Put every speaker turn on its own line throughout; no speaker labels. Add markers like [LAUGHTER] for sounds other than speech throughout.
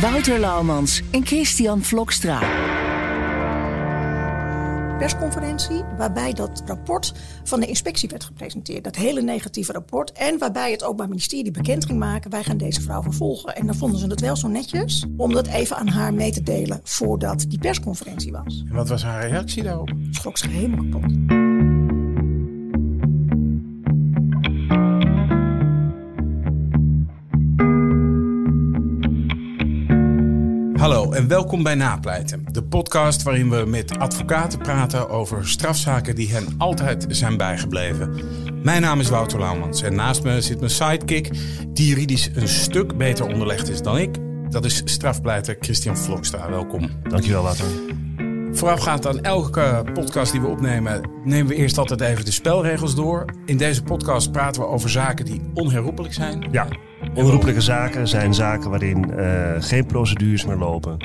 Wouter Laumans en Christian Vlokstra.
persconferentie waarbij dat rapport van de inspectie werd gepresenteerd. Dat hele negatieve rapport. En waarbij het Openbaar Ministerie bekend ging maken... wij gaan deze vrouw vervolgen. En dan vonden ze het wel zo netjes om dat even aan haar mee te delen... voordat die persconferentie was.
En wat was haar reactie daarop?
Schrok zich helemaal kapot.
Hallo en welkom bij Napleiten, de podcast waarin we met advocaten praten over strafzaken die hen altijd zijn bijgebleven. Mijn naam is Wouter Laumans en naast me zit mijn sidekick, die juridisch een stuk beter onderlegd is dan ik. Dat is strafpleiter Christian Vlokstra. Welkom.
Dankjewel, Wouter.
Voorafgaand aan elke podcast die we opnemen, nemen we eerst altijd even de spelregels door. In deze podcast praten we over zaken die onherroepelijk zijn.
Ja, onherroepelijke zaken zijn zaken waarin uh, geen procedures meer lopen.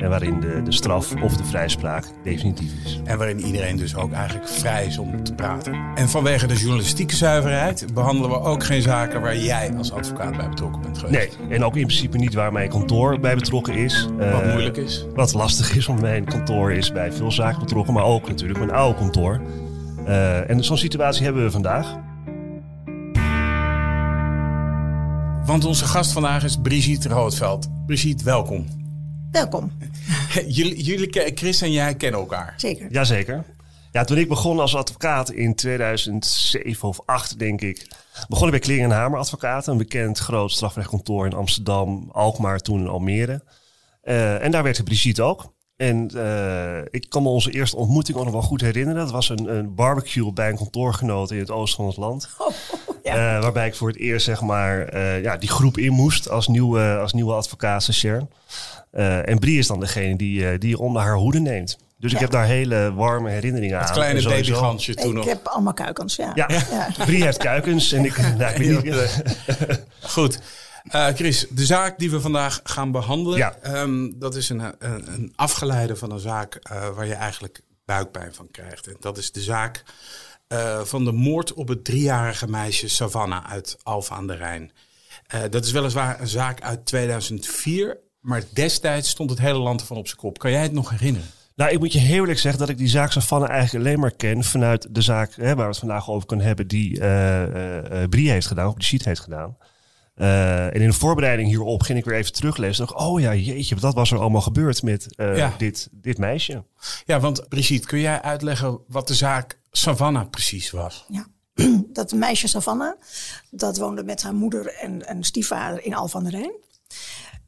En waarin de, de straf of de vrijspraak definitief is.
En waarin iedereen dus ook eigenlijk vrij is om te praten. En vanwege de journalistieke zuiverheid behandelen we ook geen zaken waar jij als advocaat bij betrokken bent geweest.
Nee, en ook in principe niet waar mijn kantoor bij betrokken is.
Wat uh, moeilijk is.
Wat lastig is, want mijn kantoor is bij veel zaken betrokken, maar ook natuurlijk mijn oude kantoor. Uh, en zo'n situatie hebben we vandaag.
Want onze gast vandaag is Brigitte Roodveld. Brigitte, welkom.
Welkom. [LAUGHS]
jullie, jullie, Chris en jij kennen elkaar.
Zeker.
Jazeker. Ja, toen ik begon als advocaat in 2007 of 2008, denk ik, begon ik bij Klingen en Hamer Advocaten, een bekend groot strafrechtkantoor in Amsterdam, Alkmaar, toen in Almere. Uh, en daar werkte Brigitte ook. En uh, ik kan me onze eerste ontmoeting ook nog wel goed herinneren. Dat was een, een barbecue bij een kantoorgenoot in het oosten van het land.
Oh, ja.
uh, waarbij ik voor het eerst zeg maar, uh, ja, die groep in moest als nieuwe, als nieuwe advocaat stagiair. en Brie is dan degene die, die je onder haar hoede neemt. Dus ja. ik heb daar hele warme herinneringen
het
aan.
Het kleine babygansje toen
ik
nog.
Ik heb allemaal kuikens, ja.
Ja, ja. [LAUGHS] Brie heeft kuikens en ik... [LAUGHS] Nou, ik weet niet,
Goed. Uh, Chris, de zaak die we vandaag gaan behandelen,
ja.
um, dat is een, een, een, afgeleide van een zaak uh, waar je eigenlijk buikpijn van krijgt. En dat is de zaak uh, van de moord op het driejarige meisje Savannah uit Alphen aan de Rijn. dat is weliswaar een zaak uit 2004, maar destijds stond het hele land ervan op zijn kop. Kan jij het nog herinneren?
Nou, ik moet je heel eerlijk zeggen dat ik die zaak Savannah eigenlijk alleen maar ken vanuit de zaak hè, waar we het vandaag over kunnen hebben, die Brie heeft gedaan, of die sheet heeft gedaan. Uh, en in de voorbereiding hierop ging ik weer even teruglezen. Dacht, oh ja, jeetje, dat was er allemaal gebeurd met uh, ja. dit, dit meisje.
Ja, want Brigitte, kun jij uitleggen wat de zaak Savannah precies was?
Ja. [CLEARS THROAT] Dat meisje Savannah, dat woonde met haar moeder en een stiefvader in Al van der Rijn.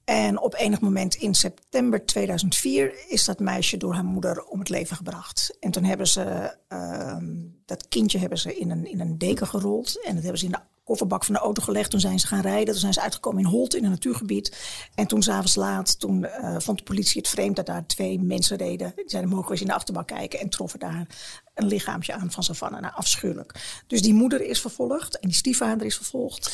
En op enig moment in september 2004 is dat meisje door haar moeder om het leven gebracht. En toen hebben ze uh, dat kindje hebben ze in een, in een deken gerold. En dat hebben ze in de kofferbak van de auto gelegd. Toen zijn ze gaan rijden. Toen zijn ze uitgekomen in Holt in een natuurgebied. En toen s'avonds laat, toen uh, vond de politie het vreemd dat daar twee mensen reden. Die zeiden, mogen we eens in de achterbak kijken. En troffen daar een lichaampje aan van Savannah. Nou, afschuwelijk. Dus die moeder is vervolgd en die stiefvader is vervolgd.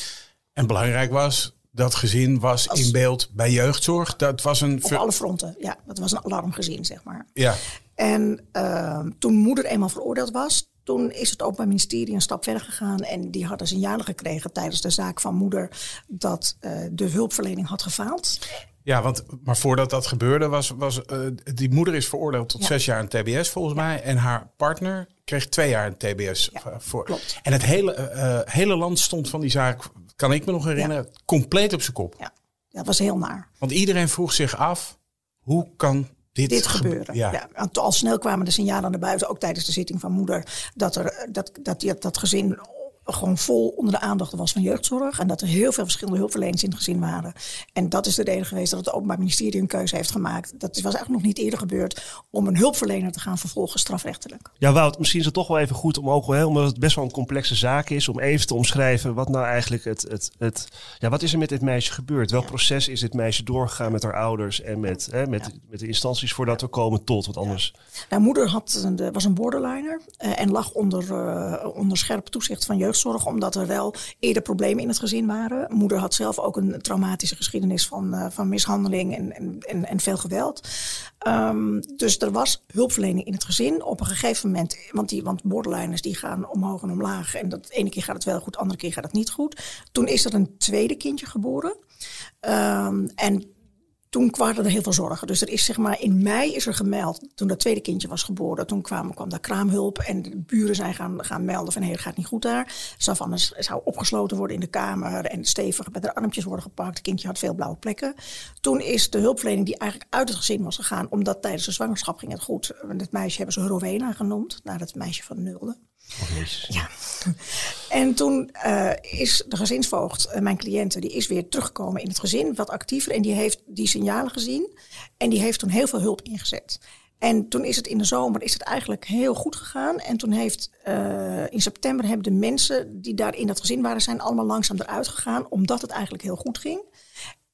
En belangrijk was, dat gezin was Als, in beeld bij jeugdzorg. Dat was een...
Op alle fronten, ja. Dat was een alarmgezin, zeg maar.
Ja.
En uh, toen moeder eenmaal veroordeeld was, toen is het Openbaar Ministerie een stap verder gegaan. En die hadden signalen gekregen tijdens de zaak van moeder dat uh, de hulpverlening had gefaald.
Ja, want, maar voordat dat gebeurde was, was uh, die moeder is veroordeeld tot ja. zes jaar in TBS volgens ja. mij. En haar partner kreeg twee jaar in TBS.
Ja,
voor.
Klopt.
En het hele, uh, hele land stond van die zaak, kan ik me nog herinneren, compleet op zijn kop.
Ja, dat was heel naar.
Want iedereen vroeg zich af, hoe kan dit,
dit gebeuren.
Ja.
Al snel kwamen de signalen naar buiten, ook tijdens de zitting van moeder, dat er, dat, dat, dat, dat gezin gewoon vol onder de aandacht was van jeugdzorg. En dat er heel veel verschillende hulpverleners in het gezin waren. En dat is de reden geweest dat het Openbaar Ministerie een keuze heeft gemaakt. Dat was eigenlijk nog niet eerder gebeurd om een hulpverlener te gaan vervolgen strafrechtelijk.
Ja, Wout, misschien is het toch wel even goed om ook, hè, omdat het best wel een complexe zaak is, om even te omschrijven wat nou eigenlijk het, het, het ja, wat is er met dit meisje gebeurd? Welk proces is dit meisje doorgegaan met haar ouders en met, hè, met, met de instanties voordat we komen tot wat anders?
Nou, moeder had was een borderliner uh, en lag onder, uh, onder scherp toezicht van jeugdzorg, omdat er wel eerder problemen in het gezin waren. Moeder had zelf ook een traumatische geschiedenis van, uh, van mishandeling en, en, en, veel geweld. Um, dus er was hulpverlening in het gezin. Op een gegeven moment, want, die, want borderliners die gaan omhoog en omlaag. En dat ene keer gaat het wel goed, de andere keer gaat het niet goed. Toen is er een tweede kindje geboren. Um, en toen kwamen er heel veel zorgen. Dus er is zeg maar in mei is er gemeld, toen dat tweede kindje was geboren, toen kwam, kwam daar kraamhulp en de buren zijn gaan, gaan melden van hé, het gaat niet goed daar. Savannah zou opgesloten worden in de kamer en stevig met haar armpjes worden gepakt. Het kindje had veel blauwe plekken. Toen is de hulpverlening die eigenlijk uit het gezin was gegaan, omdat tijdens de zwangerschap ging het goed. Het meisje hebben ze Rowena genoemd, naar het meisje van Nulde.
Oh,
ja. En toen uh, is de gezinsvoogd, uh, mijn cliënte, die is weer teruggekomen in het gezin, wat actiever. En die heeft die signalen gezien. En die heeft toen heel veel hulp ingezet. En toen is het in de zomer is het eigenlijk heel goed gegaan. En toen heeft uh, in september hebben de mensen die daar in dat gezin waren, zijn allemaal langzaam eruit gegaan, omdat het eigenlijk heel goed ging.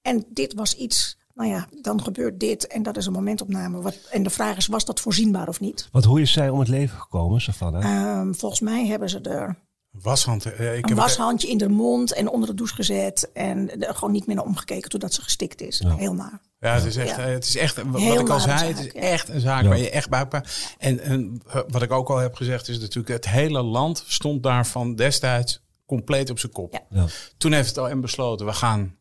En dit was iets nou ja, dan gebeurt dit en dat is een momentopname. Wat, en de vraag is, was dat voorzienbaar of niet?
Want hoe is zij om het leven gekomen, Savannah?
Um, volgens mij hebben ze er
Washand, uh, ik
een washandje in de mond en onder de douche gezet. En er gewoon niet meer naar omgekeken totdat ze gestikt is. Ja. Heel naar.
Ja, het is echt, ja. het is echt wat Heel ik al zei, zaak, het is ja. echt een zaak waar je echt buikbaar... En, en wat ik ook al heb gezegd is natuurlijk, het hele land stond daarvan destijds compleet op zijn kop. Toen heeft het OM besloten, we gaan...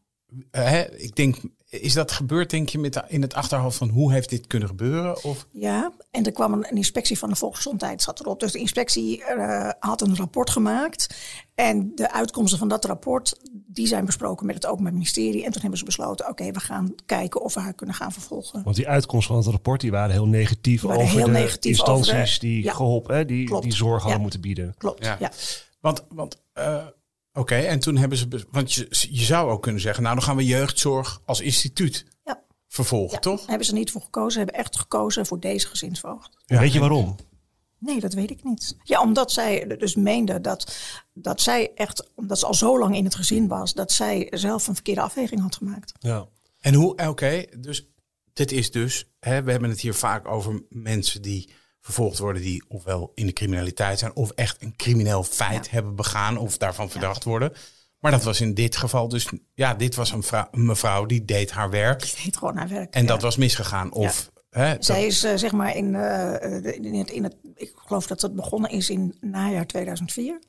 Uh, ik denk is dat gebeurd, denk je, met de, in het achterhoofd van hoe heeft dit kunnen gebeuren? Of?
Ja, en er kwam een, een inspectie van de volksgezondheid zat erop. Dus de inspectie uh, had een rapport gemaakt. En de uitkomsten van dat rapport, die zijn besproken met het Openbaar Ministerie. En toen hebben ze besloten, oké, okay, we gaan kijken of we haar kunnen gaan vervolgen.
Want die uitkomsten van het rapport, die waren heel negatief waren over heel de negatief instanties over de, die ja, geholpen, hè, die, die zorg hadden
ja,
moeten bieden.
Klopt, ja. ja.
Want, want uh, Oké, okay, en toen hebben ze, want je, je zou ook kunnen zeggen, nou dan gaan we jeugdzorg als instituut
ja.
vervolgen,
ja,
toch?
Daar hebben ze niet voor gekozen, ze hebben echt gekozen voor deze gezinsvoogd.
Ja, weet je waarom?
Nee, dat weet ik niet. Ja, omdat zij dus meende dat, dat zij echt, omdat ze al zo lang in het gezin was, dat zij zelf een verkeerde afweging had gemaakt.
Ja.
En hoe, oké, okay, dus dit is dus, hè, we hebben het hier vaak over mensen die vervolgd worden die ofwel in de criminaliteit zijn of echt een crimineel feit ja. hebben begaan of daarvan verdacht ja. worden. Maar dat was in dit geval dus, ja, dit was een, vrouw, een mevrouw die deed haar werk.
Die deed gewoon haar werk.
En ja. dat was misgegaan. Of, hè,
Zij is uh, zeg maar in, uh, in, het, in het, ik geloof dat het begonnen is in najaar 2004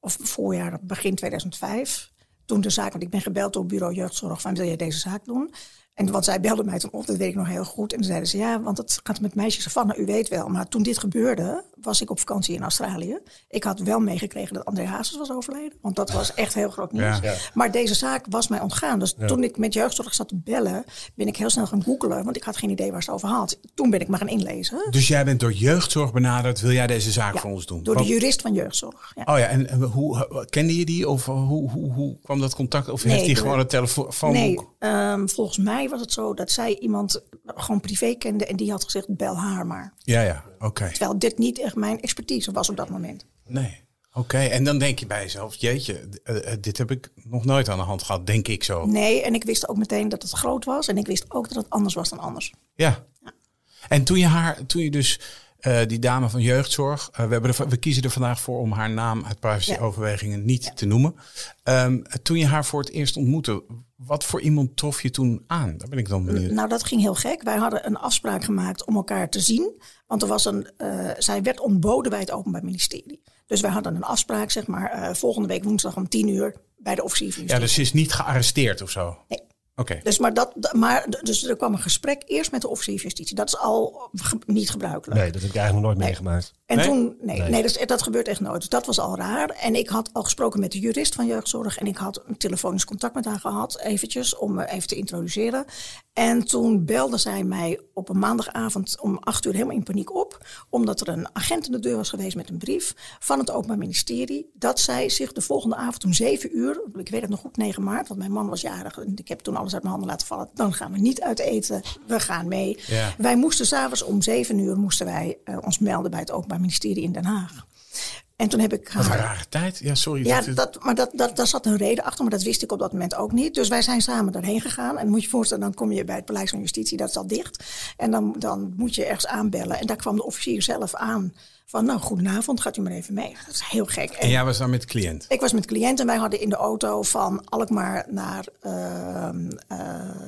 of voorjaar, begin 2005. Toen de zaak, want ik ben gebeld door bureau jeugdzorg van wil jij deze zaak doen? En want zij belde mij toen op, dat weet ik nog heel goed. En toen zeiden ze, ja, want het gaat met meisjes van, u weet wel. Maar toen dit gebeurde, was ik op vakantie in Australië. Ik had wel meegekregen dat André Hazes was overleden. Want dat was echt heel groot nieuws. Ja. Maar deze zaak was mij ontgaan. Dus ja. toen ik met jeugdzorg zat te bellen, ben ik heel snel gaan googelen. Want ik had geen idee waar ze over had. Toen ben ik maar gaan inlezen.
Dus jij bent door jeugdzorg benaderd. Wil jij deze zaak voor ons doen?
Door de jurist van jeugdzorg.
Oh ja, en hoe kende je die? Of hoe, hoe, hoe kwam dat contact? Of nee, heeft hij gewoon een telefoon?
Nee, um, volgens mij was het zo dat zij iemand gewoon privé kende en die had gezegd bel haar maar.
Ja, ja, oké. Okay.
Terwijl dit niet echt mijn expertise was op dat moment.
Nee. Oké, okay. en dan denk je bij jezelf, jeetje, uh, uh, dit heb ik nog nooit aan de hand gehad, denk ik zo.
Nee, en ik wist ook meteen dat het groot was en ik wist ook dat het anders was dan anders.
Ja. ja. En toen je haar, toen je dus uh, die dame van jeugdzorg. Uh, we, hebben er, we kiezen er vandaag voor om haar naam uit privacyoverwegingen niet ja. te noemen. Um, toen je haar voor het eerst ontmoette, wat voor iemand trof je toen aan? Daar ben ik dan benieuwd.
Nou, dat ging heel gek. Wij hadden een afspraak gemaakt om elkaar te zien. Want er was een, uh, zij werd ontboden bij het Openbaar Ministerie. Dus wij hadden een afspraak, zeg maar, volgende week woensdag om tien uur bij de officier van
Ja, dus ze is niet gearresteerd of zo?
Nee.
Okay.
Dus, maar dat, maar, dus er kwam een gesprek eerst met de officier van justitie. Dat is al ge, niet gebruikelijk.
Nee, dat heb ik eigenlijk nog nooit nee. meegemaakt.
En nee? toen, nee, nee. nee dat, dat, gebeurt echt nooit. Dus dat was al raar. En ik had al gesproken met de jurist van jeugdzorg. En ik had een telefonisch contact met haar gehad, eventjes, om me even te introduceren. En toen belde zij mij op een maandagavond om acht uur helemaal in paniek op. Omdat er een agent in de deur was geweest met een brief van het Openbaar Ministerie. Dat zij zich de volgende avond om zeven uur, ik weet het nog goed, 9 maart, want mijn man was jarig. En ik heb toen alles uit mijn handen laten vallen. Dan gaan we niet uit eten, we gaan mee.
Ja.
Wij moesten s'avonds om zeven uur moesten wij, eh, ons melden bij het Openbaar Ministerie in Den Haag. En toen heb ik
Wat een rare tijd. Ja, sorry.
Ja,
dat-
dat, maar dat, dat, daar zat een reden achter, maar dat wist ik op dat moment ook niet. Dus wij zijn samen daarheen gegaan. En moet je je voorstellen, dan kom je bij het Paleis van Justitie, dat is al dicht. En dan, dan moet je ergens aanbellen. En daar kwam de officier zelf aan van, nou, goedenavond, gaat u maar even mee. Dat is heel gek.
En jij was daar met de cliënt.
Ik was met cliënt en wij hadden in de auto van Alkmaar naar, ehm, eh,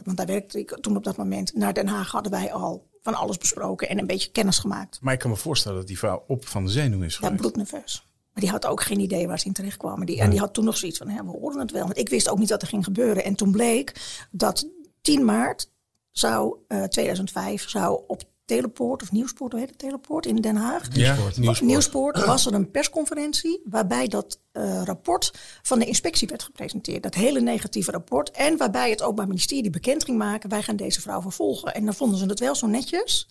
want daar werkte ik toen op dat moment, naar Den Haag hadden wij al van alles besproken en een beetje kennis gemaakt.
Maar ik kan me voorstellen dat die vrouw op van de zenuw is
Ja,
geweest.
bloednerveus. Maar die had ook geen idee waar ze in terecht kwamen. Die, En die had toen nog zoiets van, hè, we horen het wel. Want ik wist ook niet wat er ging gebeuren. En toen bleek dat 10 maart zou, eh 2005, zou op Telepoort, of Nieuwspoort, hoe heet het Telepoort in Den Haag?
Ja,
Nieuwspoort.
Nieuwspoort.
Nieuwspoort was er een persconferentie waarbij dat eh, rapport van de inspectie werd gepresenteerd. Dat hele negatieve rapport. En waarbij het Openbaar Ministerie bekend ging maken, wij gaan deze vrouw vervolgen. En dan vonden ze het wel zo netjes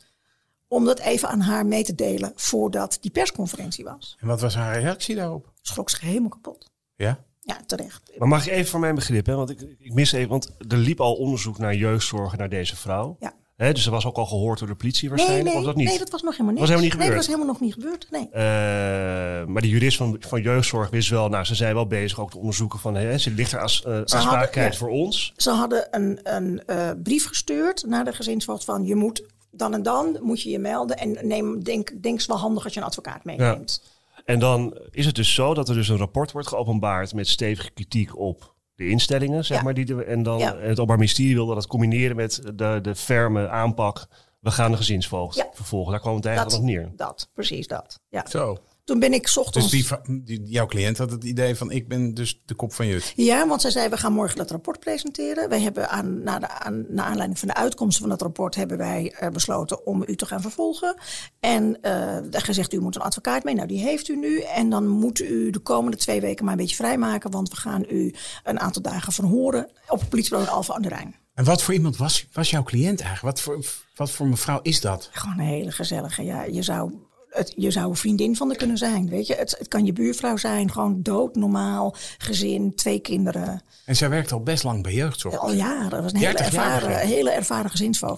om dat even aan haar mee te delen voordat die persconferentie was.
En wat was haar reactie daarop?
Schrok zich helemaal kapot.
Ja?
Ja, terecht.
Maar mag ik even voor mijn begrip, hè? want ik, ik mis even, want er liep al onderzoek naar jeugdzorg naar deze vrouw.
Ja.
Hè, dus ze was ook al gehoord door de politie waarschijnlijk,
nee,
of dat niet?
nee, dat was nog helemaal niet.
Was helemaal niet
Nee, dat
gebeurd?
was helemaal nog niet gebeurd. Nee.
Eh, maar de jurist van, van jeugdzorg wist wel, nou, ze zijn wel bezig ook te onderzoeken van, hè, ze ligt er als uh, aansprakelijkheid
ja.
voor ons.
Ze hadden een, een eh, brief gestuurd naar de gezinsvoogd van je moet dan en dan moet je je melden en neem, denk, denk wel handig als je een advocaat meeneemt.
En dan is het dus zo dat er dus een rapport wordt geopenbaard met stevige kritiek op de instellingen, zeg
Ja.
maar. Die de, en dan
Ja.
het Openbaar Ministerie wilde dat combineren met de, de ferme aanpak. We gaan de gezinsvoogd
Ja.
vervolgen. Daar kwam het
Dat,
eigenlijk op neer.
dat, precies dat. Ja.
Zo.
Toen ben ik
Dus
ochtends...
die, va- die, jouw cliënt had het idee van ik ben dus de kop van Jut.
Ja, want zij zei we gaan morgen dat rapport presenteren. Wij hebben aan, na, de, aan, na aanleiding van de uitkomsten van dat rapport hebben wij eh, besloten om u te gaan vervolgen. En eh gezegd u moet een advocaat mee. Nou, die heeft u nu. En dan moet u de komende twee weken maar een beetje vrijmaken, want we gaan u een aantal dagen verhoren op het politiebureau Alfa aan de Rijn.
En wat voor iemand was, was jouw cliënt eigenlijk? Wat voor, wat voor mevrouw is dat?
Gewoon een hele gezellige. Ja, je zou. Het, je zou een vriendin van haar kunnen zijn, weet je. Het, het kan je buurvrouw zijn, gewoon dood, normaal, gezin, twee kinderen.
En zij werkt al best lang bij jeugdzorg.
Al jaren. Dat was een hele
30 jaar
ervaren, hele ervaren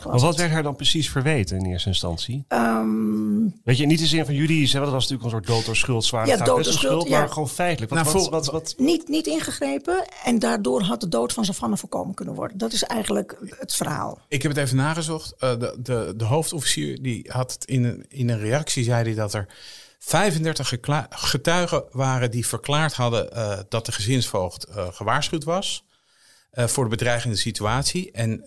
Maar wat werd haar dan precies verweten in eerste instantie?
Ehm,
Weet je, niet in de zin van want dat was natuurlijk een soort dood door schuld, zwaar
Ja, dood door
schuld,
ja.
maar gewoon feitelijk. Wat,
Nou,
wat, wat, wat,
niet, niet ingegrepen en daardoor had de dood van Savannah voorkomen kunnen worden. Dat is eigenlijk het verhaal.
Ik heb het even nagezocht. Eh, de, de, de hoofdofficier die had het in een, in een reactie, zei hij dat er 35 gekla- getuigen waren die verklaard hadden eh, dat de gezinsvoogd eh, gewaarschuwd was eh, voor de bedreigende situatie. En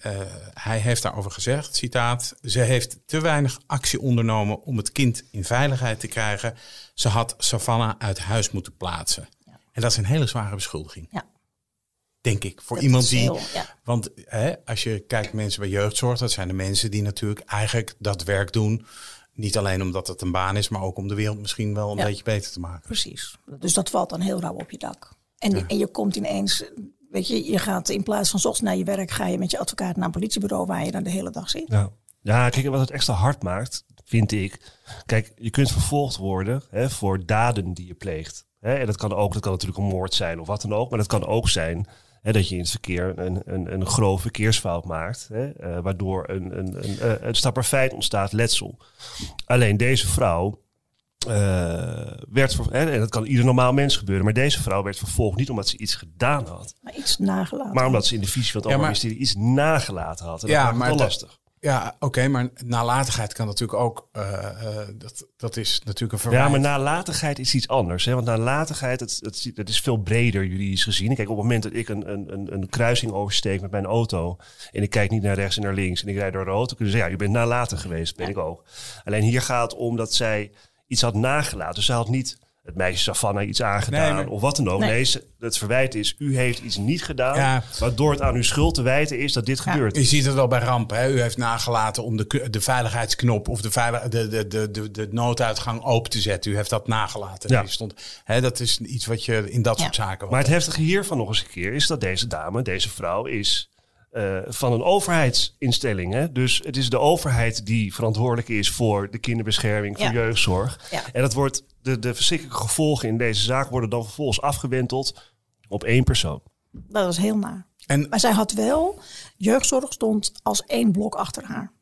hij heeft daarover gezegd, citaat, ze heeft te weinig actie ondernomen om het kind in veiligheid te krijgen. Ze had Savannah uit huis moeten plaatsen. En dat is een hele zware beschuldiging,
Ja.
denk ik. Voor
Dat
iemand die
heel- ja.
want hè, als je kijkt mensen bij jeugdzorg, dat zijn de mensen die natuurlijk eigenlijk dat werk doen. Niet alleen omdat het een baan is, maar ook om de wereld misschien wel een
Ja.
beetje beter te maken.
Precies. Dus dat valt dan heel rauw op je dak. En, en je komt ineens, weet je, je gaat in plaats van 's ochtends naar je werk, ga je met je advocaat naar een politiebureau waar je dan de hele dag zit.
ja. ja, kijk, wat het extra hard maakt, vind ik. Kijk, je kunt vervolgd worden hè, voor daden die je pleegt. Hè, en dat kan ook, dat kan natuurlijk een moord zijn of wat dan ook. Maar dat kan ook zijn hè, dat je in het verkeer een, een, een grove verkeersfout maakt. Hè, eh, waardoor een, een, een, eh, een stapperfeit ontstaat, letsel. Alleen deze vrouw eh, werd, ver- hè, en dat kan ieder normaal mens gebeuren, maar deze vrouw werd vervolgd niet omdat ze iets gedaan had,
Maar iets nagelaten.
maar omdat ze in de visie van het
Ja, maar-
Ministerie iets nagelaten had. En dat
Ja,
het
maar
lastig.
Ja, oké, maar nalatigheid kan natuurlijk ook. eh, eh, dat, dat is natuurlijk een verwijt.
Ja, maar nalatigheid is iets anders. Hè? Want nalatigheid, dat, dat, dat is veel breder juridisch gezien. Kijk, op het moment dat ik een, een, een, een kruising oversteek met mijn auto... en ik kijk niet naar rechts en naar links en ik rijd door rood... dan kunnen ze zeggen, ja, je bent nalatig geweest, ben ik ook. Alleen hier gaat het om dat zij iets had nagelaten. Dus zij had niet het meisje Savannah iets aangedaan
Nee, maar-
of wat dan ook.
Nee.
Nee, het verwijt is, u heeft iets niet gedaan...
Ja.
waardoor het aan uw schuld te wijten is dat dit gebeurt.
Je ziet het wel bij rampen. Hè? U heeft nagelaten om de, de veiligheidsknop of de, veilig, de, de, de, de, de nooduitgang open te zetten. U heeft dat nagelaten.
Ja.
Stond, hè, dat is iets wat je in dat
Ja.
soort zaken.
Maar het heftige hiervan nog eens een keer is dat deze dame, deze vrouw, is eh, van een overheidsinstelling. Hè? Dus het is de overheid die verantwoordelijk is voor de kinderbescherming, voor
Ja.
jeugdzorg.
Ja.
En dat wordt, de, de verschrikkelijke gevolgen in deze zaak worden dan vervolgens afgewenteld op één persoon.
Dat was heel naar.
En,
Maar zij had wel, jeugdzorg stond als één blok achter haar.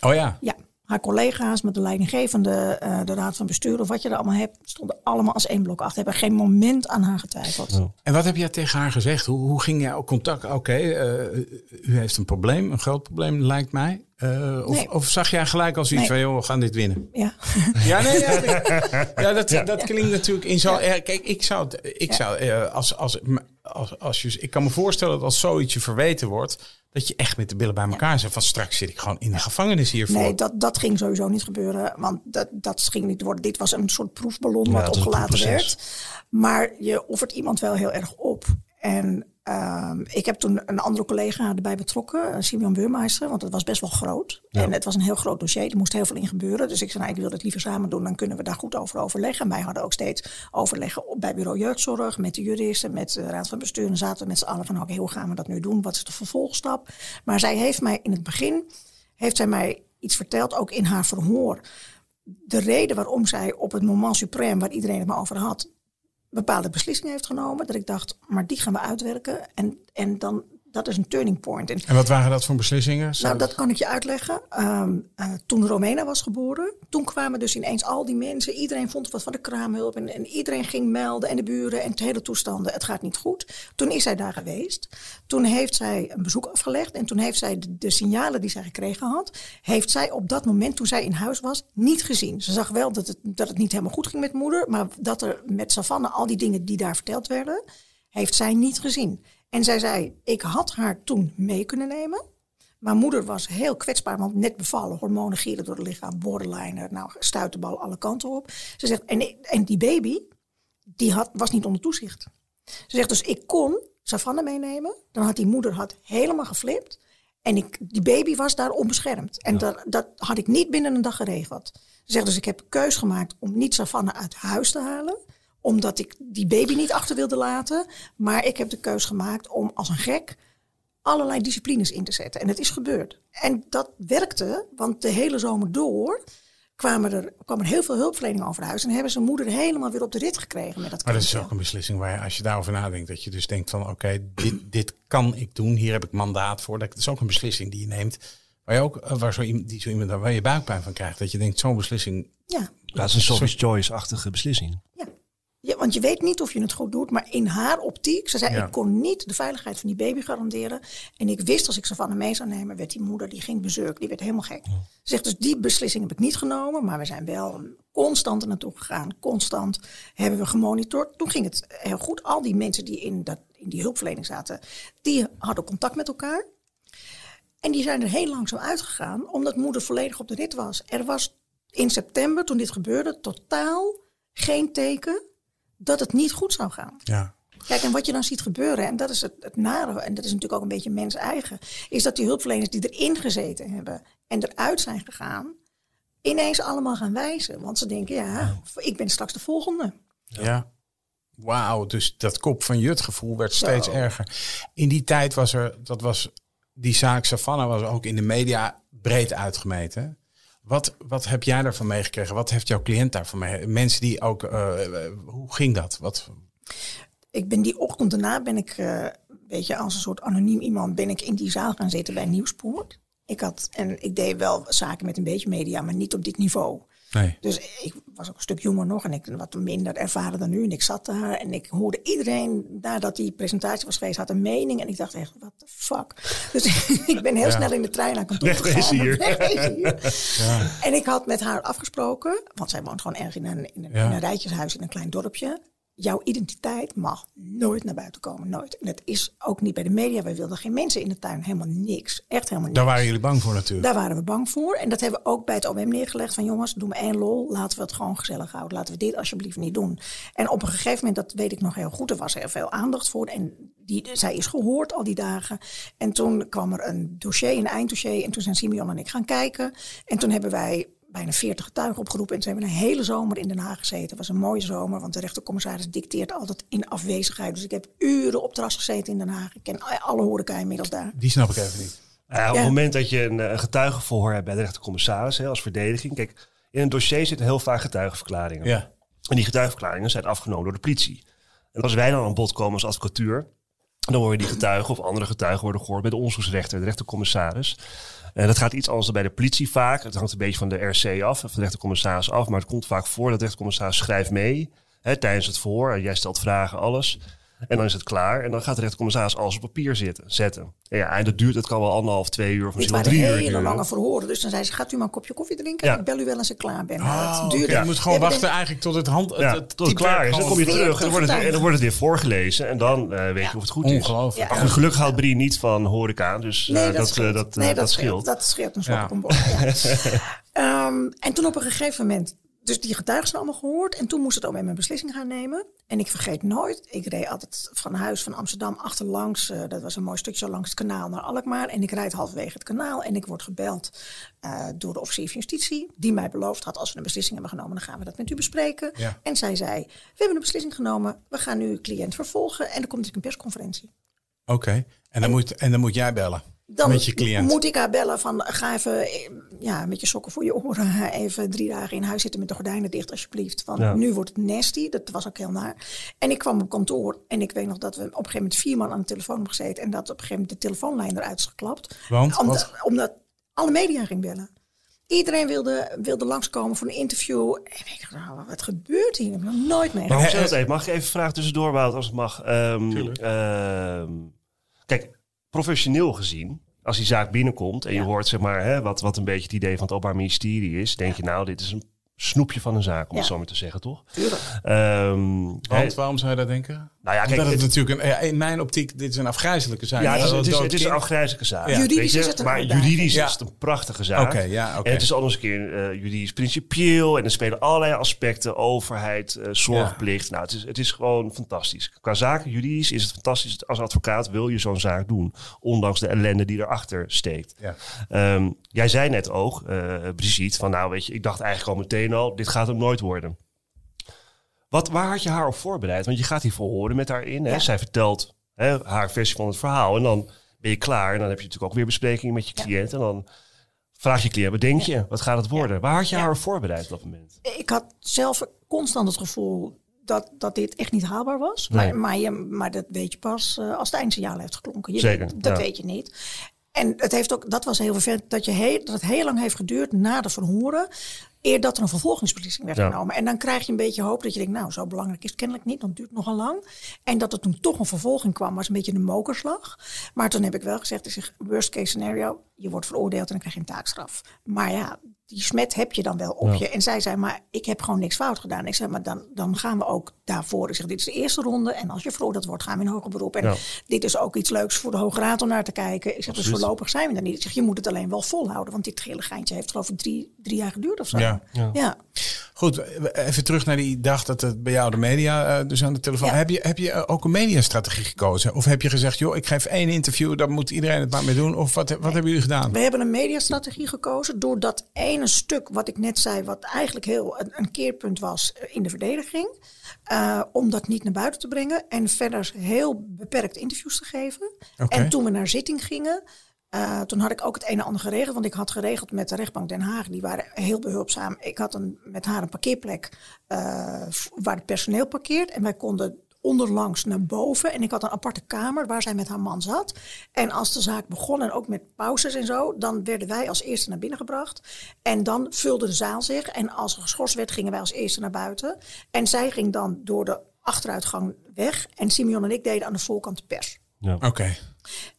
oh ja,
Ja, haar collega's met de leidinggevende, eh, de raad van bestuur of wat je er allemaal hebt, stonden allemaal als één blok achter. Hebben geen moment aan haar getwijfeld.
En wat heb jij tegen haar gezegd? Hoe, hoe ging jij op contact? Oké, eh, u heeft een probleem, een groot probleem lijkt mij. Eh, of,
Nee.
of zag jij gelijk als iets
Nee.
van, joh, we gaan dit winnen?
Ja. [LAUGHS]
Ja, nee, ja, [LAUGHS] ja, dat, dat klinkt natuurlijk in zo. erg. Kijk, ik zou, het- ik zou eh, als, als, als, als je, ik kan me voorstellen dat als zoiets je verweten wordt, dat je echt met de billen bij elkaar zit. Van straks zit ik gewoon in de gevangenis hiervoor.
Nee, dat, dat ging sowieso niet gebeuren. Want dat, dat ging niet worden. Dit was een soort proefballon wat opgelaten werd. Maar je offert iemand wel heel erg op. En ehm, ik heb toen een andere collega erbij betrokken, eh, Simeon Beurmeister, want het was best wel groot. En het was een heel groot dossier, er moest heel veel in gebeuren. Dus ik zei, nou, ik wil het liever samen doen, dan kunnen we daar goed over overleggen. En wij hadden ook steeds overleggen op- bij bureau jeugdzorg, met de juristen, met de raad van bestuur. En zaten we met z'n allen van, oké, hoe gaan we dat nu doen? Wat is de vervolgstap? Maar zij heeft mij in het begin, heeft zij mij iets verteld, ook in haar verhoor. De reden waarom zij op het moment suprême, waar iedereen het maar over had, bepaalde beslissingen heeft genomen. Dat ik dacht, maar die gaan we uitwerken. En, en dan, dat is een turning point. En
En wat waren dat voor beslissingen? Zou-
nou, dat kan ik je uitleggen. Ehm, eh, toen Romena was geboren, toen kwamen dus ineens al die mensen. Iedereen vond wat van de kraamhulp en, en iedereen ging melden en de buren en het hele toestanden. Het gaat niet goed. Toen is zij daar geweest. Toen heeft zij een bezoek afgelegd en toen heeft zij de, de signalen die zij gekregen had, heeft zij op dat moment toen zij in huis was niet gezien. Ze zag wel dat het, dat het niet helemaal goed ging met moeder, maar dat er met Savanne al die dingen die daar verteld werden, heeft zij niet gezien. En zij zei, ik had haar toen mee kunnen nemen. Maar moeder was heel kwetsbaar, want net bevallen, hormonen gieren door het lichaam, borderline, nou stuit de bal alle kanten op. Ze zegt, en, en die baby, die had, was niet onder toezicht. Ze zegt dus, ik kon Savanne meenemen, dan had die moeder had helemaal geflipt. En ik, die baby was daar onbeschermd. En dat, dat had ik niet binnen een dag geregeld. Ze zegt dus, ik heb keus gemaakt om niet Savanne uit huis te halen omdat ik die baby niet achter wilde laten. Maar ik heb de keus gemaakt om als een gek allerlei disciplines in te zetten. En het is gebeurd. En dat werkte, want de hele zomer door kwamen er, kwam er heel veel hulpverlening over huis. En hebben ze moeder helemaal weer op de rit gekregen met dat
Maar dat is ook een beslissing waar je, als je daarover nadenkt, dat je dus denkt van oké, dit, dit kan ik doen, hier heb ik mandaat voor. Dat is ook een beslissing die je neemt, waar je ook, eh, waar zo, iemand- die zo iemand, waar je buikpijn van krijgt. Dat je denkt, zo'n beslissing,
Ja,
Dat is een Sophie's Choice-achtige beslissing.
ja. Ja, want je weet niet of je het goed doet, maar in haar optiek, ze zei,
Ja.
ik kon niet de veiligheid van die baby garanderen. En ik wist als ik ze van hem mee zou nemen, werd die moeder, die ging bezurk, die werd helemaal gek. Ze zegt dus, die beslissing heb ik niet genomen, maar we zijn wel constant er naartoe gegaan. Constant hebben we gemonitord. Toen ging het heel goed. Al die mensen die in, dat, in die hulpverlening zaten, die hadden contact met elkaar. En die zijn er heel langzaam uitgegaan, omdat moeder volledig op de rit was. Er was in september, toen dit gebeurde, totaal geen teken dat het niet goed zou gaan.
ja.
Kijk, en wat je dan ziet gebeuren, en dat is het, het nare, en dat is natuurlijk ook een beetje mens eigen, is dat die hulpverleners die erin gezeten hebben en eruit zijn gegaan, ineens allemaal gaan wijzen. Want ze denken, ja, ik ben straks de volgende.
Ja. Wauw, dus dat kop van jut gevoel werd
Zo.
steeds erger. In die tijd was er, dat was, die zaak Savannah was ook in de media breed uitgemeten. Wat, wat heb jij daarvan meegekregen? Wat heeft jouw cliënt daarvan mee? Mensen die ook, eh, eh, hoe ging dat? Wat,
Ik ben die ochtend daarna ben ik, eh, een beetje als een soort anoniem iemand, ben ik in die zaal gaan zitten bij Nieuwspoort. Ik had, en ik deed wel zaken met een beetje media, maar niet op dit niveau.
Nee.
Dus ik was ook een stuk jonger nog en ik wat minder ervaren dan nu. En ik zat daar en ik hoorde iedereen, nadat die presentatie was geweest, had een mening. En ik dacht echt, what the fuck. Dus [LAUGHS] ik ben heel
Ja.
snel in de trein naar kantoor gegaan.
hier. [LAUGHS]
Hier. En ik had met haar afgesproken, want zij woont gewoon ergens in een, in een,
Ja.
in een rijtjeshuis in een klein dorpje. Jouw identiteit mag nooit naar buiten komen, nooit. En dat is ook niet bij de media. Wij wilden geen mensen in de tuin, helemaal niks. Echt helemaal niks.
Daar waren jullie bang voor natuurlijk.
Daar waren we bang voor. En dat hebben we ook bij het OM neergelegd. Van jongens, doe me één lol. Laten we het gewoon gezellig houden. Laten we dit alsjeblieft niet doen. En op een gegeven moment, dat weet ik nog heel goed. Er was heel veel aandacht voor. En die, zij is gehoord al die dagen. En toen kwam er een dossier, een einddossier. En toen zijn Simeon en ik gaan kijken. En toen hebben wij bijna 40 getuigen opgeroepen. En ze hebben een hele zomer in Den Haag gezeten. Het was een mooie zomer, want de rechtercommissaris dicteert altijd in afwezigheid. Dus ik heb uren op terras gezeten in Den Haag. Ik ken alle horeca inmiddels daar.
Die snap ik even niet.
Ja, op het moment dat je een, een getuigenverhoor hebt bij de rechtercommissaris hè, als verdediging. Kijk, in een dossier zitten heel vaak getuigenverklaringen.
Ja.
En die getuigenverklaringen zijn afgenomen door de politie. En als wij dan aan bod komen als advocatuur, dan worden die getuigen of andere getuigen worden gehoord bij de onderzoeksrechter, de rechtercommissaris. En dat gaat iets anders dan bij de politie vaak. Het hangt een beetje van de RC af, of de rechtercommissaris af. Maar het komt vaak voor dat de rechtercommissaris schrijft mee hè, tijdens het verhoor. Jij stelt vragen, alles. En dan is het klaar. En dan gaat de rechtercommissaris alles op papier zitten, zetten. En ja, en dat duurt, het kan wel anderhalf, twee uur of misschien wel drie uur
hele
duren.
lange verhoren. Dus dan zei ze, gaat u maar een kopje koffie drinken?
Ja.
Ik bel u wel als ik klaar ben. Nou,
Oh,
dat
oké.
duurde-
Je moet gewoon wachten
denk
eigenlijk tot het hand...
Ja,
het, het
tot het klaar is. Dan kom je terug en dan wordt het, en dan wordt het weer voorgelezen. En dan eh, weet je of het goed is.
Ongelooflijk.
Ja.
Maar goed, gelukkig houdt Brie niet van horeca. Dus
Nee,
eh, dat, eh,
scheelt.
dat,
nee,
eh, dat scheelt.
Dat scheelt een slok
Ja.
op een bord. [LAUGHS] Ehm, en toen op een gegeven moment, dus die getuigen zijn allemaal gehoord. En toen moest het OM een beslissing gaan nemen. En ik vergeet nooit, ik reed altijd van huis van Amsterdam achterlangs. eh, dat was een mooi stukje langs het kanaal naar Alkmaar. En ik rijd halverwege het kanaal en ik word gebeld eh, door de officier van justitie. Die mij beloofd had, als we een beslissing hebben genomen, dan gaan we dat met u bespreken.
Ja.
En zij zei, we hebben een beslissing genomen. We gaan nu uw cliënt vervolgen. En er komt dus een persconferentie.
Oké. En, dan moet, en dan moet jij bellen
Dan
met je cliënt.
moet ik haar bellen van ga even eh, ja, met je sokken voor je oren [LAUGHS] even drie dagen in huis zitten met de gordijnen dicht alsjeblieft. Want
Ja.
nu wordt het nasty. Dat was ook heel naar. En ik kwam op kantoor en ik weet nog dat we op een gegeven moment vier man aan de telefoon hebben gezeten en dat op een gegeven moment de telefoonlijn eruit is geklapt.
Want?
Omdat, omdat alle media ging bellen. Iedereen wilde, wilde langskomen voor een interview. En ik dacht, nou, wat gebeurt hier? Ik heb nog nooit mee.
Maar
Hè,
hoe zit dat
hè?
even? Mag ik even vragen tussendoor, Wout, als het mag? Ehm,
Tuurlijk.
ehm, kijk, professioneel gezien, als die zaak binnenkomt en je
Ja.
hoort zeg maar, hè, wat, wat een beetje het idee van het Openbaar Ministerie is, denk je nou, dit is een snoepje van een zaak, om
Ja.
het zo maar te zeggen, toch?
Tuurlijk.
Ehm,
Want waarom zou je dat denken?
nou ja, kijk,
Omdat het
het-
natuurlijk een, ja, in mijn optiek, dit is een afgrijzelijke zaak.
ja, het is, het, is,
dood
het is een afgrijzelijke zaak.
Ja.
Juridisch
weet je,
is het een
Maar juridisch
Ja.
is het een prachtige zaak.
Oké, ja, oké.
En het is anders een keer eh, juridisch principieel. En er spelen allerlei aspecten. Overheid, eh, zorgplicht. Nou, het is, het is gewoon fantastisch. Qua zaken, juridisch is het fantastisch. Als advocaat wil je zo'n zaak doen. Ondanks de ellende die erachter steekt.
Ja.
Ehm, jij zei net ook, eh Brigitte, van nou weet je, ik dacht eigenlijk al meteen al, dit gaat hem nooit worden. Wat, waar had je haar op voorbereid? Want je gaat hier verhoren met haar in. Hè?
Ja.
Zij vertelt hè, haar versie van het verhaal. En dan ben je klaar. En dan heb je natuurlijk ook weer besprekingen met je cliënt. En dan vraag je cliënt, wat denk je? Wat gaat het worden? Waar had je haar op voorbereid op dat moment?
Ik had zelf constant het gevoel dat, dat dit echt niet haalbaar was.
Nee.
Maar, maar, je, maar dat weet je pas eh, als het eindsignaal heeft geklonken. Je
Zeker,
weet- dat
ja.
weet je niet. En het heeft ook, dat was heel vervelend, dat, je heel, dat het heel lang heeft geduurd na de verhoren. Eer dat er een vervolgingsbeslissing werd
Ja.
genomen. En dan krijg je een beetje hoop dat je denkt, nou, zo belangrijk is het kennelijk niet. Dan duurt het nogal lang. En dat er toen toch een vervolging kwam, was een beetje een mokerslag. Maar toen heb ik wel gezegd, ik zeg, worst case scenario, je wordt veroordeeld en dan krijg je een taakstraf. Maar ja, die smet heb je dan wel op
Ja.
je. En zij zei, maar ik heb gewoon niks fout gedaan. Ik zei, maar dan, dan gaan we ook daarvoor. Ik zeg, dit is de eerste ronde. En als je veroordeeld wordt, gaan we in hoger beroep. En
Ja.
dit is ook iets leuks voor de Hoge Raad om naar te kijken. Ik zeg, dus voorlopig zijn we er niet. Ik zeg, je moet het alleen wel volhouden. Want dit gele geintje heeft geloof ik drie, drie jaar geduurd of zo.
Ja.
Ja.
Goed, even terug naar die dag dat het bij jou de media eh, dus aan de telefoon. Heb je, heb je eh, ook een mediastrategie gekozen? Of heb je gezegd, joh, ik geef één interview, daar moet iedereen het maar mee doen? Of wat, wat hebben jullie gedaan?
We hebben een mediastrategie gekozen door dat ene stuk wat ik net zei, wat eigenlijk heel een, een keerpunt was in de verdediging, eh, om dat niet naar buiten te brengen en verder heel beperkt interviews te geven. En toen we naar zitting gingen, eh, toen had ik ook het een en ander geregeld, want ik had geregeld met de rechtbank Den Haag, die waren heel behulpzaam. Ik had een, met haar een parkeerplek eh, waar het personeel parkeert en wij konden onderlangs naar boven. En ik had een aparte kamer waar zij met haar man zat. En als de zaak begon, en ook met pauzes en zo, dan werden wij als eerste naar binnen gebracht. En dan vulde de zaal zich. En als er geschorst werd, gingen wij als eerste naar buiten. En zij ging dan door de achteruitgang weg. En Simeon en ik deden aan de voorkant de pers.
Ja.
Oké.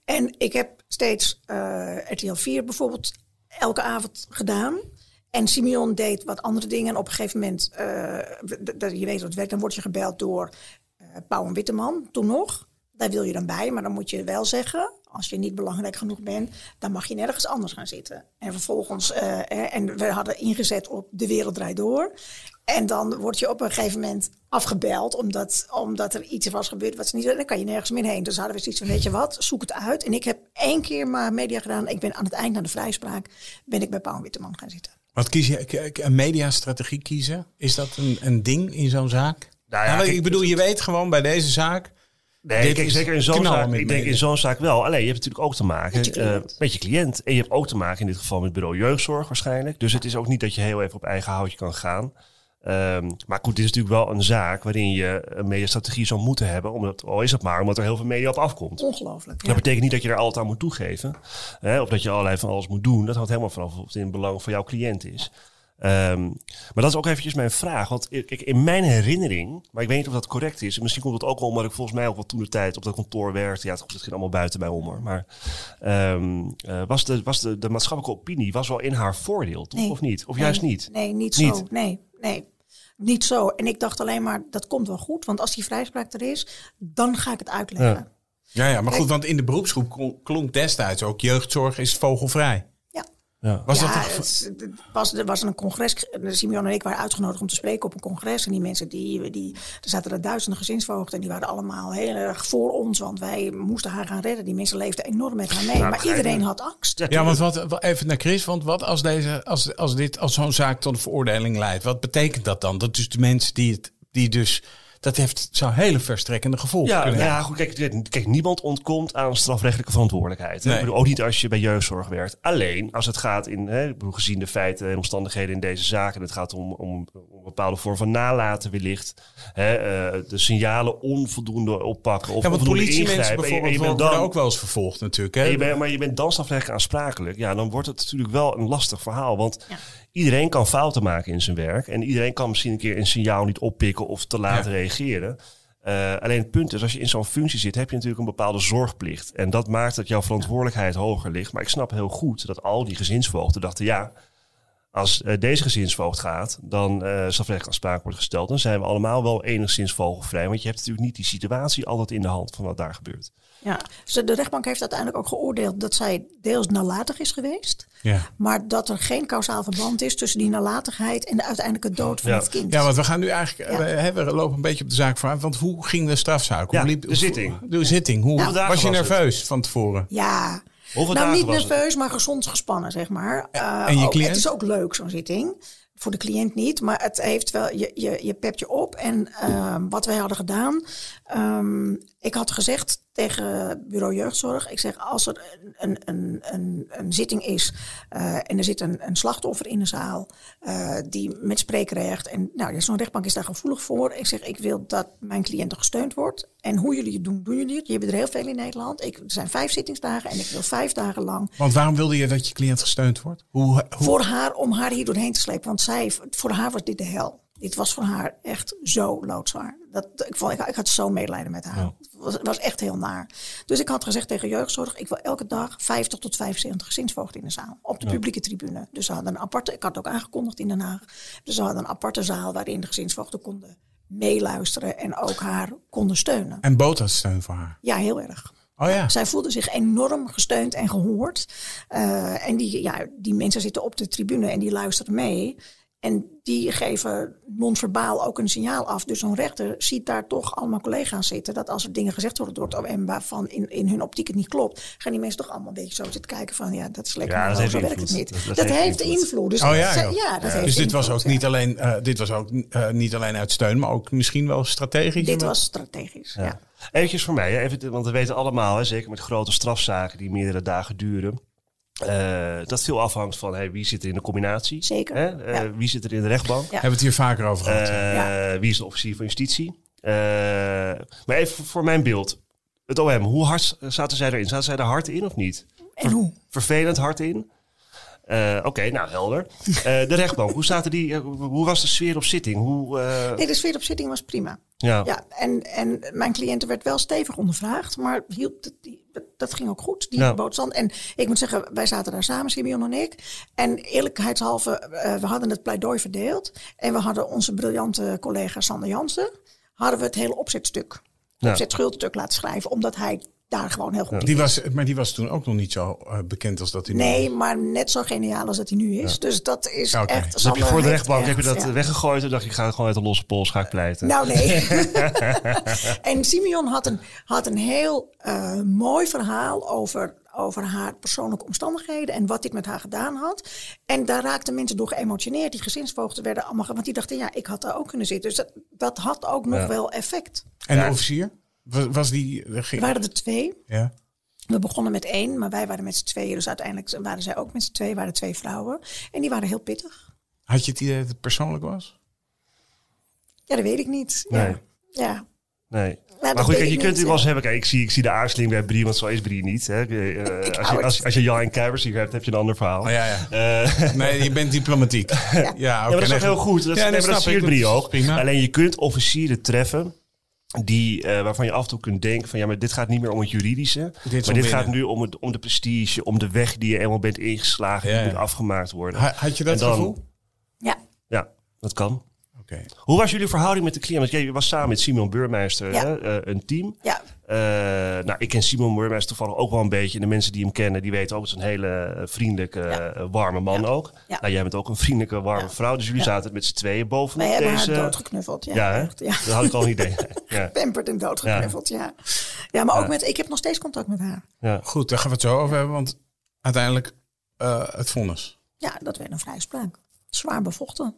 En ik heb steeds eh, RTL 4 bijvoorbeeld elke avond gedaan. En Simeon deed wat andere dingen. En op een gegeven moment, eh, d- je weet hoe het werkt, dan word je gebeld door Pauw en Witteman, toen nog. Daar wil je dan bij, maar dan moet je wel zeggen, als je niet belangrijk genoeg bent, dan mag je nergens anders gaan zitten. En vervolgens, eh, eh, en we hadden ingezet op De Wereld Draait Door. En dan word je op een gegeven moment afgebeld, omdat, omdat er iets was gebeurd wat ze niet Dan kan je nergens meer heen. Dus hadden we zoiets van, weet je wat, zoek het uit. En ik heb één keer maar media gedaan. Ik ben aan het eind naar de vrijspraak, ben ik bij Pauw en Witteman gaan zitten.
Wat kies je? Een mediastrategie kiezen? Is dat een, een ding in zo'n zaak?
Nou ja, kijk,
ik bedoel, je weet gewoon bij deze zaak.
Nee,
Dit
kijk, zeker in zo'n zaak. Ik denk in zo'n zaak wel. Alleen je hebt natuurlijk ook te maken
Met je cliënt.
eh, met je cliënt. En je hebt ook te maken in dit geval met bureau jeugdzorg waarschijnlijk. Dus het is ook niet dat je heel even op eigen houtje kan gaan. Ehm, maar goed, dit is natuurlijk wel een zaak waarin je een mediastrategie zou moeten hebben. Omdat, al is het maar omdat er heel veel media op afkomt.
Ongelooflijk. Ja.
Dat betekent niet dat je er altijd aan moet toegeven. Hè, of dat je allerlei van alles moet doen. Dat hangt helemaal vanaf of het in het belang van jouw cliënt is. Ehm, maar dat is ook eventjes mijn vraag. Want ik, in mijn herinnering, maar ik weet niet of dat correct is. en Misschien komt het ook wel omdat ik volgens mij ook wel toen de tijd op dat kantoor werkte. Ja, het, het ging allemaal buiten mij om. Maar ehm, eh, was, de, was de, de maatschappelijke opinie was wel in haar voordeel, toch?
Nee.
Of niet? Of
Nee,
juist niet?
Nee, niet,
Niet?
zo. Nee, nee. Niet zo. En ik dacht alleen maar, dat komt wel goed. Want als die vrijspraak er is, dan ga ik het uitleggen.
Ja, ja, maar goed, want in de beroepsgroep klonk- klonk destijds ook jeugdzorg is vogelvrij.
Ja.
Was
ja,
dat
het het was, er was een congres. Simeon en ik waren uitgenodigd om te spreken op een congres. En die mensen, die, die, er zaten er duizenden gezinsvoogden. En die waren allemaal heel erg voor ons. Want wij moesten haar gaan redden. Die mensen leefden enorm met haar mee. maar iedereen had angst.
Ja,
Ja, want wat- even naar Chris, want wat als, deze, als, als, dit, als zo'n zaak tot een veroordeling leidt, wat betekent dat dan? Dat dus de mensen die het, die dus, dat heeft, zou hele verstrekkende gevolgen
Ja,
kunnen hebben.
ja, goed, kijk, kijk, niemand ontkomt aan strafrechtelijke verantwoordelijkheid.
Nee.
Ik bedoel, ook niet als je bij jeugdzorg werkt. Alleen als het gaat in, hè, ik bedoel, gezien de feiten en omstandigheden in deze zaak, en het gaat om, om, om een bepaalde vorm van nalaten wellicht, hè, eh, de signalen onvoldoende oppakken of
Ja, want
onvoldoende
politiemensen
je-
bijvoorbeeld
je bent dan-
ook wel eens vervolgd natuurlijk. Hè?
je bent, maar je bent dan strafrechtelijk aansprakelijk. Ja, dan wordt het natuurlijk wel een lastig verhaal. Want iedereen kan fouten maken in zijn werk. En iedereen kan misschien een keer een signaal niet oppikken of te laat
Ja.
reageren. Eh, alleen het punt is, als je in zo'n functie zit, heb je natuurlijk een bepaalde zorgplicht. En dat maakt dat jouw verantwoordelijkheid hoger ligt. Maar ik snap heel goed dat al die gezinsvoogden dachten, ja, als eh, deze gezinsvoogd gaat, dan eh strafrechtelijk aanspraak wordt gesteld. Dan zijn we allemaal wel enigszins vogelvrij. Want je hebt natuurlijk niet die situatie altijd in de hand van wat daar gebeurt.
Ja. Dus de rechtbank heeft uiteindelijk ook geoordeeld dat zij deels nalatig is geweest.
Ja.
Maar dat er geen kausaal verband is tussen die nalatigheid en de uiteindelijke dood van
Ja.
het kind.
Ja, want we gaan nu eigenlijk,
Ja.
we, hè, we lopen een beetje op de zaak vooruit. Want hoe ging de strafzaak? Hoe
Ja,
liep,
de
hoe-
zitting.
De zitting. Hoe, was je
was het?
nerveus van tevoren?
Ja.
Hoeveel
nou,
dagen
niet
was het?
nerveus, maar gezond gespannen, zeg maar. Eh,
en je
ook-
cliënt?
Het is ook leuk, zo'n zitting. Voor de cliënt niet, maar het heeft wel, je, je, je pept je op. En ehm, wat wij hadden gedaan, ehm, ik had gezegd tegen bureau jeugdzorg, ik zeg als er een, een, een, een zitting is eh, en er zit een, een slachtoffer in de zaal eh, die met spreekrecht en nou, ja, zo'n rechtbank is daar gevoelig voor. Ik zeg ik wil dat mijn cliënt gesteund wordt. En hoe jullie het doen, doen jullie het. Je hebt er heel veel in Nederland. Ik, er zijn vijf zittingsdagen en ik wil vijf dagen lang
Want waarom wilde je dat je cliënt gesteund wordt? Hoe, hoe,
voor haar om haar hier doorheen te slepen. Want zij, voor haar was dit de hel. Dit was voor haar echt zo loodzwaar. Dat, ik, vond, ik, ik had zo medelijden met haar. Het was, was echt heel naar. Dus ik had gezegd tegen jeugdzorg... ik wil elke dag 50 tot 75 gezinsvoogden in de zaal. Op de publieke tribune. Dus ze hadden een aparte... Ik had het ook aangekondigd in Den Haag. Dus ze hadden een aparte zaal... waarin de gezinsvoogden konden meeluisteren... en ook haar konden steunen.
en bood dat steun voor haar?
Ja, heel erg.
Oh ja.
Zij voelde zich enorm gesteund en gehoord. Eh, en die, ja, die mensen zitten op de tribune en die luisteren mee. En die geven non-verbaal ook een signaal af. Dus zo'n rechter ziet daar toch allemaal collega's zitten. Dat als er dingen gezegd worden door het OM waarvan in, in hun optiek het niet klopt. Gaan die mensen toch allemaal een beetje zo zitten kijken van ja, dat is lekker.
Ja,
zo werkt het niet.
Dat-
Dat,
dat heeft invloed.
invloed. Dus
Oh ja,
zij-
joh.
ja, dat heeft
dus dit was ook niet alleen, eh, dit was ook eh, niet alleen uit steun, maar ook misschien wel strategisch.
Dit was strategisch. Ja.
Eventjes voor mij, hè, even, want we weten allemaal, hè, zeker met grote strafzaken die meerdere dagen duren, eh, dat veel afhangt van hey, wie zit er in de combinatie.
Zeker,
Hè? Eh,
ja.
Wie zit er in de rechtbank.
Ja.
Hebben we het hier vaker over gehad?
Eh,
Ja.
Wie is de officier van justitie. Eh, maar even voor mijn beeld. Het OM, hoe hard zaten zij erin? Zaten zij er hard in of niet?
En hoe?
Vervelend hard in? Eh, Oké, nou helder. Eh, de rechtbank, hoe, zaten die, eh, hoe was de sfeer op zitting? Hoe,
Nee, de sfeer op zitting was prima.
ja.
Ja, en, en mijn cliënte werd wel stevig ondervraagd, maar hield, het- die, dat, ging ook goed, die
Ja.
En ik moet zeggen, wij zaten daar samen, Simeon en ik. En eerlijkheidshalve, we hadden het pleidooi verdeeld. En we hadden onze briljante collega Sander Jansen, hadden we het hele opzetstuk,
Ja.
opzetschuldsstuk laten schrijven, omdat hij daar gewoon heel goed in
Die was, maar die was toen ook nog niet zo eh, bekend als dat hij nu
Nee,
is.
maar net zo geniaal als dat hij nu is. Dus dat is echt...
Dus
heb je voor de rechtbank heb je dat
ja.
weggegooid en dacht je, ik ga gewoon uit de losse pols ga ik pleiten.
Nou nee. [LAUGHS] en Simeon had een, had een heel eh, mooi verhaal over, over haar persoonlijke omstandigheden en wat dit met haar gedaan had. En daar raakten mensen door geëmotioneerd. Die gezinsvoogden werden allemaal, want die dachten, ja, ik had daar ook kunnen zitten. Dus dat, dat had ook nog
Ja.
wel effect.
En de
Ja.
officier? Was, was die... er Ging,
waren er twee.
ja.
We begonnen met één, maar wij waren met z'n tweeën. Dus uiteindelijk waren zij ook met z'n tweeën, waren twee vrouwen. En die waren heel pittig.
Had je het idee dat het persoonlijk was?
Ja, dat weet ik niet.
Nee.
Ja. ja.
Nee. maar goed, kijk, je
ik
kunt het wel eens hebben. Kijk, ik zie, ik zie de aarzeling bij Brie, want zo is Brie niet. Hè. Eh, [LAUGHS] als, je, als, als je Jan en Kuipers hier hebt, heb je een ander verhaal.
Oh, ja, ja.
Eh, [LAUGHS]
Nee, je bent diplomatiek. Ja, ja, oké.
ja, maar dat is toch heel goed. Dat,
Ja,
nee,
dat
maar dat
snap
siert
ik.
Brie
is
ook.
prima.
Alleen je kunt officieren treffen die, eh, waarvan je af en toe kunt denken van ja, maar dit gaat niet meer om het juridische.
Dit
maar dit gaat nu om, het, om de prestige, om de weg die je eenmaal bent ingeslagen,
Ja,
die
ja.
moet afgemaakt worden.
Ha- Had je dat
dan-
gevoel?
ja.
Ja, dat kan.
Oké.
Hoe was jullie verhouding met de cliënt? Want je was samen met Simon Burmeister
Ja.
hè, eh, een team.
ja.
Eh, nou, ik ken Simon Burmeister toevallig ook wel een beetje. En de mensen die hem kennen, die weten ook, het is een hele eh, vriendelijke,
Ja.
warme man
Ja.
ook.
Ja.
Nou, jij bent ook een vriendelijke, warme
Ja.
vrouw. Dus jullie
Ja.
zaten met z'n tweeën bovenop
Wij hebben
deze...
haar doodgeknuffeld. Ja,
Ja, hè?
echt, ja.
Dat had ik al een idee. [LAUGHS] ja.
Pamperd en doodgeknuffeld, ja. Ja, maar ook met, ik heb nog steeds contact met haar.
Ja.
Goed, daar gaan we het zo over hebben. Want uiteindelijk eh, het vonnis.
Ja, dat werd een vrijspraak. Zwaar bevochten.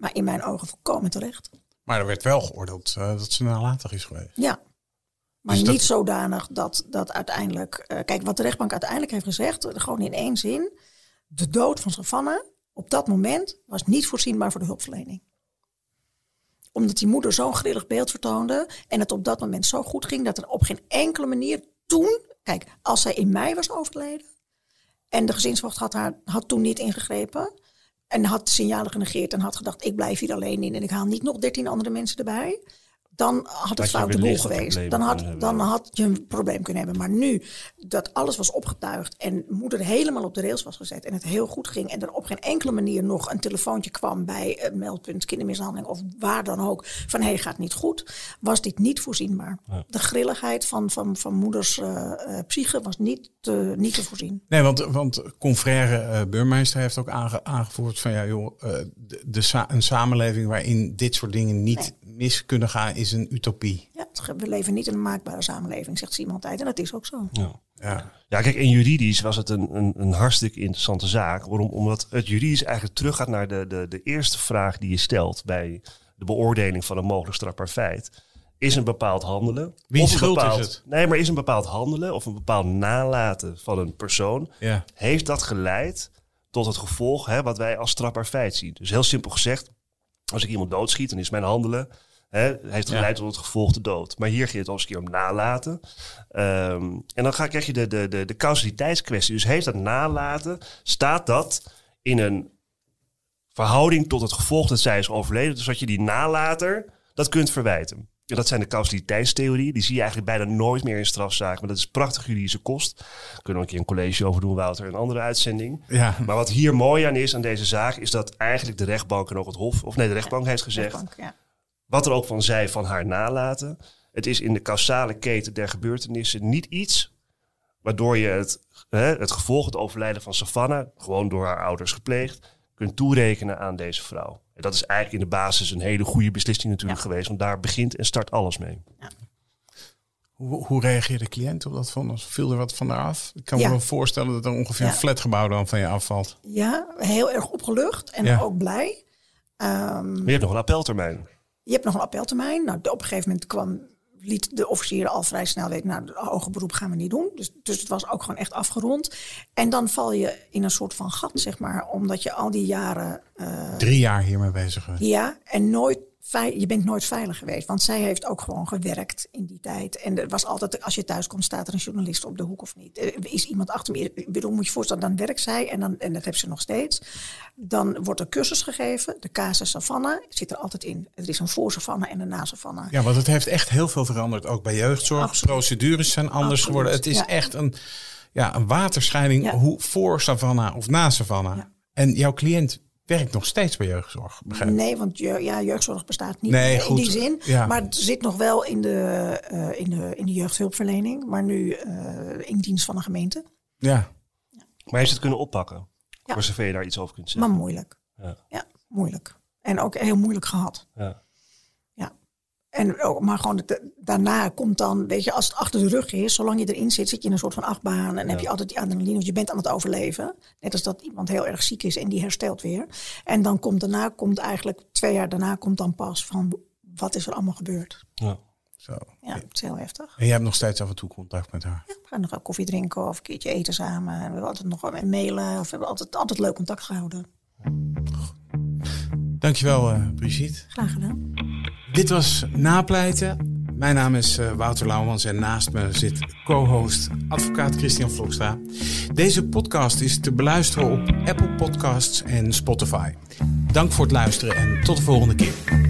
Maar in mijn ogen volkomen terecht.
Maar er werd wel geoordeeld eh, dat ze nalatig is geweest.
Ja. Maar
Dus dat-
niet zodanig dat, dat uiteindelijk... eh, kijk, wat de rechtbank uiteindelijk heeft gezegd... eh, gewoon in één zin... de dood van Savannah op dat moment... was niet voorzienbaar voor de hulpverlening. Omdat die moeder zo'n grillig beeld vertoonde... en het op dat moment zo goed ging... dat er op geen enkele manier toen... Kijk, als zij in mei was overleden... en de gezinswacht had, haar, had toen niet ingegrepen... en had signalen genegeerd en had gedacht... ik blijf hier alleen in en ik haal niet nog dertien andere mensen erbij... dan had het
je
fout de boel geweest. Dan had, dan had je een probleem kunnen hebben. Maar nu dat alles was opgetuigd en moeder helemaal op de rails was gezet en het heel goed ging en er op geen enkele manier nog een telefoontje kwam bij het meldpunt kindermishandeling of waar dan ook van hé, hey, gaat niet goed, was dit niet voorzienbaar. De grilligheid van, van, van moeders eh, eh, psyche was niet te, niet te voorzien.
Nee, want, want confrère eh burgemeester heeft ook aange- aangevoerd van ja joh, eh, de, de sa- een samenleving waarin dit soort dingen niet mis kunnen gaan is een utopie.
Ja, we leven niet in een maakbare samenleving, zegt Simon altijd. En dat is ook zo.
Ja.
Ja.
Ja, kijk, en juridisch was het een, een, een hartstikke interessante zaak. Waarom? Omdat het juridisch eigenlijk teruggaat naar de, de, de eerste vraag die je stelt bij de beoordeling van een mogelijk strafbaar feit. Is een bepaald handelen. Of een
schuld is het?
Nee, maar is een bepaald handelen of een bepaald nalaten van een persoon.
Ja.
Heeft dat geleid tot het gevolg hè, wat wij als strafbaar feit zien? Dus heel simpel gezegd, als ik iemand doodschiet, dan is mijn handelen hè, heeft
Ja.
geleid tot het gevolg de dood. Maar hier ging het al eens een keer om nalaten. Ehm, en dan ga, krijg je de, de, de, de causaliteitskwestie. Dus heeft dat nalaten, staat dat in een verhouding tot het gevolg dat zij is overleden, dus dat je die nalater dat kunt verwijten. Ja, dat zijn de causaliteitstheorieën. Die zie je eigenlijk bijna nooit meer in strafzaken. Maar dat is prachtig juridische kost. Daar kunnen we een keer een college over doen, Wouter, een andere uitzending.
Ja.
Maar wat hier mooi aan is, aan deze zaak, is dat eigenlijk de rechtbank en ook het Hof, of nee, de rechtbank heeft gezegd,
Rechtbank, ja.
Wat er ook van zij van haar nalaten. Het is in de causale keten der gebeurtenissen niet iets waardoor je het, hè, het gevolg, het overlijden van Savannah, gewoon door haar ouders gepleegd, kunt toerekenen aan deze vrouw. En dat is eigenlijk in de basis een hele goede beslissing natuurlijk geweest, want daar begint en start alles mee.
Hoe, hoe reageerde de cliënt op dat vonnis? Viel er wat van haar af? Ik kan me
Ja.
wel voorstellen dat er ongeveer
Ja.
een flatgebouw dan van je afvalt.
Ja, heel erg opgelucht en
Ja.
ook blij. Ehm,
Maar je hebt nog een appeltermijn.
Je hebt nog een appeltermijn. Nou, op een gegeven moment kwam, liet de officier al vrij snel weten... nou, de hoge beroep gaan we niet doen. Dus, dus het was ook gewoon echt afgerond. En dan val je in een soort van gat, zeg maar. Omdat je al die jaren... eh,
Drie jaar hiermee bezig geweest.
ja, en nooit je bent nooit veilig geweest. Want zij heeft ook gewoon gewerkt in die tijd. En er was altijd, als je thuis komt, staat er een journalist op de hoek of niet. Er Is iemand achter me? Ik bedoel, moet je voorstellen, dan werkt zij en, dan, en dat heeft ze nog steeds. Dan wordt er cursus gegeven. De casus Savannah zit er altijd in. Er is een voor Savannah en een na Savannah.
Ja, want het heeft echt heel veel veranderd. Ook bij jeugdzorg.
Absoluut.
Procedures zijn anders
Absoluut,
geworden. Het is
ja.
echt een, ja, een waterscheiding
Ja.
hoe voor Savannah of na Savannah.
Ja.
En jouw cliënt werkt nog steeds bij jeugdzorg. Begrijp?
Nee, want je, ja, jeugdzorg bestaat niet
Nee,
in
goed.
die zin.
Ja.
Maar het zit nog wel in de, eh, in de, in de jeugdhulpverlening. Maar nu eh, in dienst van een gemeente.
Ja.
Maar heeft het kunnen oppakken?
Ja.
Voor zover je daar iets over kunt zeggen.
Maar moeilijk.
Ja.
Ja, moeilijk. En ook heel moeilijk gehad.
Ja.
En, ook- maar gewoon de- daarna komt dan, weet je, als het achter de rug is, zolang je erin zit, zit je in een soort van achtbaan en heb je altijd die adrenaline, want je bent aan het overleven. Net als dat iemand heel erg ziek is en die herstelt weer. En dan komt daarna, komt eigenlijk twee jaar daarna, komt dan pas van wat is er allemaal gebeurd.
Ja.
Zo.
Ja, het is heel heftig.
En jij hebt nog steeds af en toe contact met haar.
Ja, we gaan nog wel koffie drinken of een keertje eten samen. En we hebben altijd nog wel mailen of we hebben altijd, altijd leuk contact gehouden.
Dankjewel, eh Brigitte.
Graag gedaan.
Dit was Napleiten. Mijn naam is eh, Wouter Lauwmans en naast me zit co-host advocaat Christian Vlokstra. Deze podcast is te beluisteren op Apple Podcasts en Spotify. Dank voor het luisteren en tot de volgende keer.